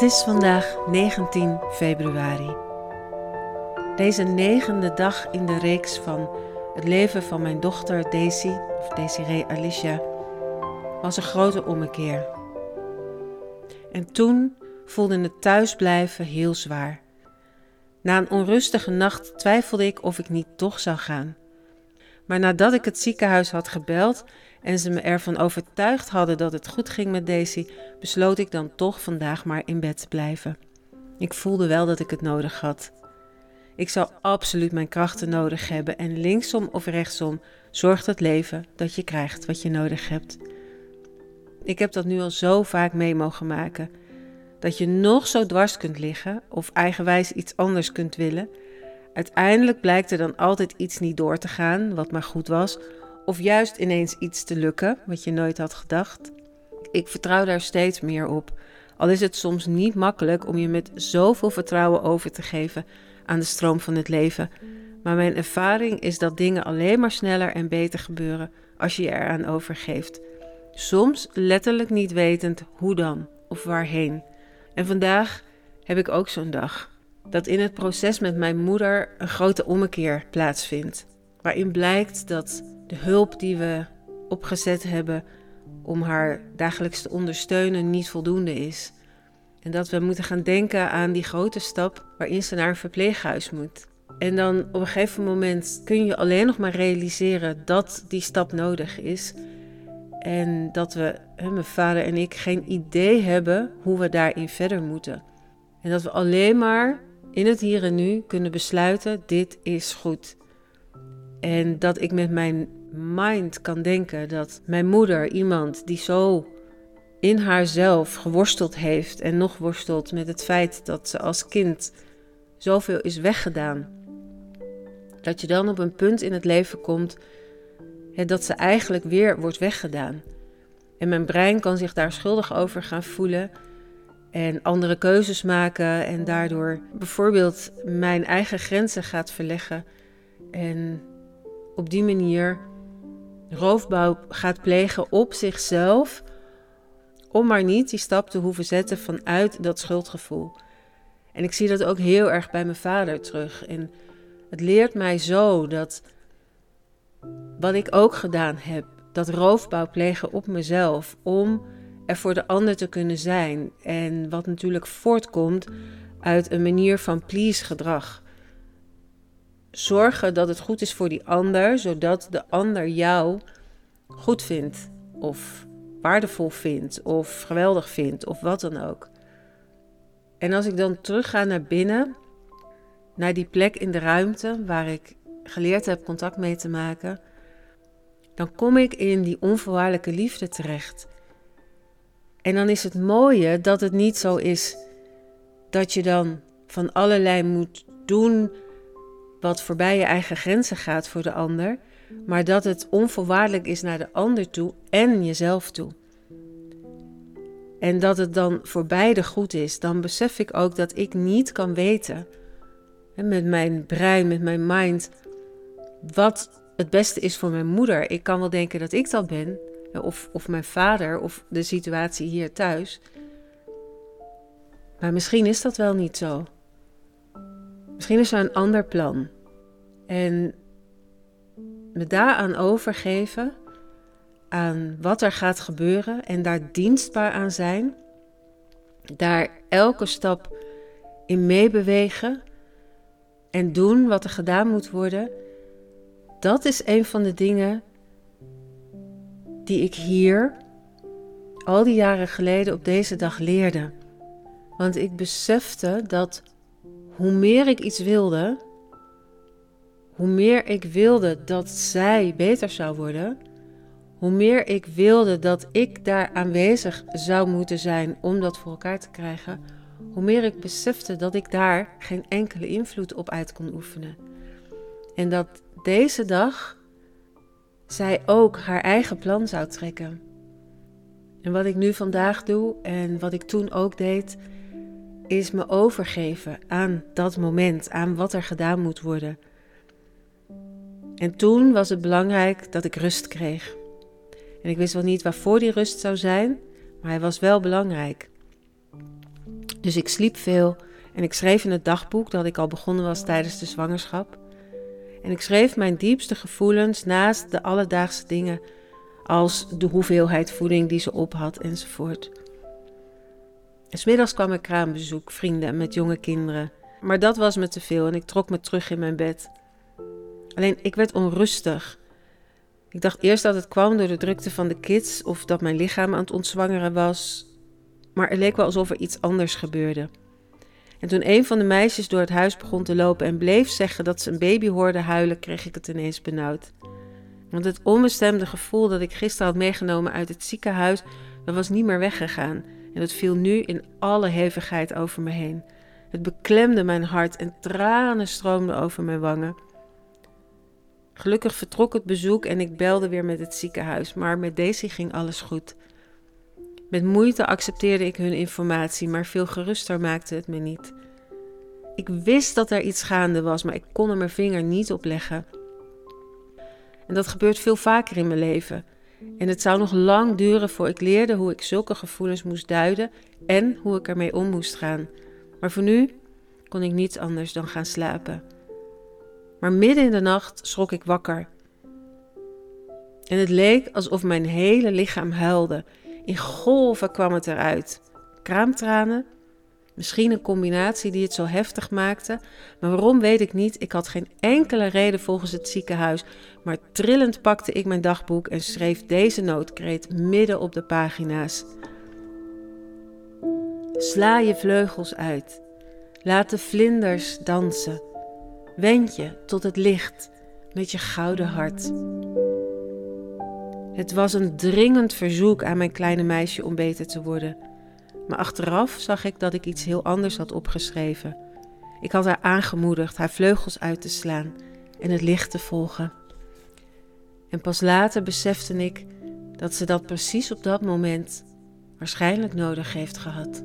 Het is vandaag 19 februari. Deze negende dag in de reeks van het leven van mijn dochter Daisy, of Desiree Alicia, was een grote ommekeer. En toen voelde het thuisblijven heel zwaar. Na een onrustige nacht twijfelde ik of ik niet toch zou gaan. Maar nadat ik het ziekenhuis had gebeld en ze me ervan overtuigd hadden dat het goed ging met Daisy, besloot ik dan toch vandaag maar in bed te blijven. Ik voelde wel dat ik het nodig had. Ik zou absoluut mijn krachten nodig hebben en linksom of rechtsom zorgt het leven dat je krijgt wat je nodig hebt. Ik heb dat nu al zo vaak mee mogen maken. Dat je nog zo dwars kunt liggen of eigenwijs iets anders kunt willen. Uiteindelijk blijkt er dan altijd iets niet door te gaan, wat maar goed was, of juist ineens iets te lukken wat je nooit had gedacht. Ik vertrouw daar steeds meer op, al is het soms niet makkelijk om je met zoveel vertrouwen over te geven aan de stroom van het leven. Maar mijn ervaring is dat dingen alleen maar sneller en beter gebeuren als je je eraan overgeeft. Soms letterlijk niet wetend hoe dan of waarheen. En vandaag heb ik ook zo'n dag. Dat in het proces met mijn moeder een grote ommekeer plaatsvindt. Waarin blijkt dat de hulp die we opgezet hebben om haar dagelijks te ondersteunen niet voldoende is. En dat we moeten gaan denken aan die grote stap waarin ze naar een verpleeghuis moet. En dan op een gegeven moment kun je alleen nog maar realiseren dat die stap nodig is. En dat we, mijn vader en ik, geen idee hebben hoe we daarin verder moeten. En dat we alleen maar in het hier en nu kunnen besluiten: dit is goed. En dat ik met mijn mind kan denken dat mijn moeder, iemand die zo in haarzelf geworsteld heeft en nog worstelt met het feit dat ze als kind zoveel is weggedaan. Dat je dan op een punt in het leven komt dat ze eigenlijk weer wordt weggedaan. En mijn brein kan zich daar schuldig over gaan voelen en andere keuzes maken en daardoor bijvoorbeeld mijn eigen grenzen gaat verleggen en op die manier roofbouw gaat plegen op zichzelf, om maar niet die stap te hoeven zetten vanuit dat schuldgevoel. En ik zie dat ook heel erg bij mijn vader terug. En het leert mij zo dat wat ik ook gedaan heb, dat roofbouw plegen op mezelf om er voor de ander te kunnen zijn. En wat natuurlijk voortkomt uit een manier van please gedrag zorgen dat het goed is voor die ander, zodat de ander jou goed vindt of waardevol vindt of geweldig vindt of wat dan ook. En als ik dan terugga naar binnen, naar die plek in de ruimte waar ik geleerd heb contact mee te maken, dan kom ik in die onvoorwaardelijke liefde terecht. En dan is het mooie dat het niet zo is dat je dan van allerlei moet doen wat voorbij je eigen grenzen gaat voor de ander, maar dat het onvoorwaardelijk is naar de ander toe en jezelf toe. En dat het dan voor beide goed is, dan besef ik ook dat ik niet kan weten, met mijn brein, met mijn mind, wat het beste is voor mijn moeder. Ik kan wel denken dat ik dat ben, of, of mijn vader, of de situatie hier thuis. Maar misschien is dat wel niet zo. Misschien is er een ander plan. En me daaraan overgeven, aan wat er gaat gebeuren en daar dienstbaar aan zijn. Daar elke stap in meebewegen en doen wat er gedaan moet worden. Dat is een van de dingen die ik hier al die jaren geleden op deze dag leerde. Want ik besefte dat hoe meer ik iets wilde, hoe meer ik wilde dat zij beter zou worden, hoe meer ik wilde dat ik daar aanwezig zou moeten zijn om dat voor elkaar te krijgen, hoe meer ik besefte dat ik daar geen enkele invloed op uit kon oefenen. En dat deze dag zij ook haar eigen plan zou trekken. En wat ik nu vandaag doe en wat ik toen ook deed, is me overgeven aan dat moment, aan wat er gedaan moet worden. En toen was het belangrijk dat ik rust kreeg. En ik wist wel niet waarvoor die rust zou zijn, maar hij was wel belangrijk. Dus ik sliep veel en ik schreef in het dagboek dat ik al begonnen was tijdens de zwangerschap. En ik schreef mijn diepste gevoelens naast de alledaagse dingen, als de hoeveelheid voeding die ze op had enzovoort. En smiddags kwam ik kraambezoek, vrienden met jonge kinderen. Maar dat was me te veel en ik trok me terug in mijn bed. Alleen ik werd onrustig. Ik dacht eerst dat het kwam door de drukte van de kids of dat mijn lichaam aan het ontzwangeren was. Maar het leek wel alsof er iets anders gebeurde. En toen een van de meisjes door het huis begon te lopen en bleef zeggen dat ze een baby hoorde huilen, kreeg ik het ineens benauwd. Want het onbestemde gevoel dat ik gisteren had meegenomen uit het ziekenhuis, dat was niet meer weggegaan. En dat viel nu in alle hevigheid over me heen. Het beklemde mijn hart en tranen stroomden over mijn wangen. Gelukkig vertrok het bezoek en ik belde weer met het ziekenhuis, maar met Daisy ging alles goed. Met moeite accepteerde ik hun informatie, maar veel geruster maakte het me niet. Ik wist dat er iets gaande was, maar ik kon er mijn vinger niet op leggen. En dat gebeurt veel vaker in mijn leven. En het zou nog lang duren voor ik leerde hoe ik zulke gevoelens moest duiden en hoe ik ermee om moest gaan. Maar voor nu kon ik niets anders dan gaan slapen. Maar midden in de nacht schrok ik wakker. En het leek alsof mijn hele lichaam huilde. In golven kwam het eruit. Kraamtranen, misschien een combinatie die het zo heftig maakte, maar waarom weet ik niet. Ik had geen enkele reden volgens het ziekenhuis, maar trillend pakte ik mijn dagboek en schreef deze noodkreet midden op de pagina's. Sla je vleugels uit. Laat de vlinders dansen. Wend je tot het licht met je gouden hart. Het was een dringend verzoek aan mijn kleine meisje om beter te worden. Maar achteraf zag ik dat ik iets heel anders had opgeschreven. Ik had haar aangemoedigd haar vleugels uit te slaan en het licht te volgen. En pas later besefte ik dat ze dat precies op dat moment waarschijnlijk nodig heeft gehad.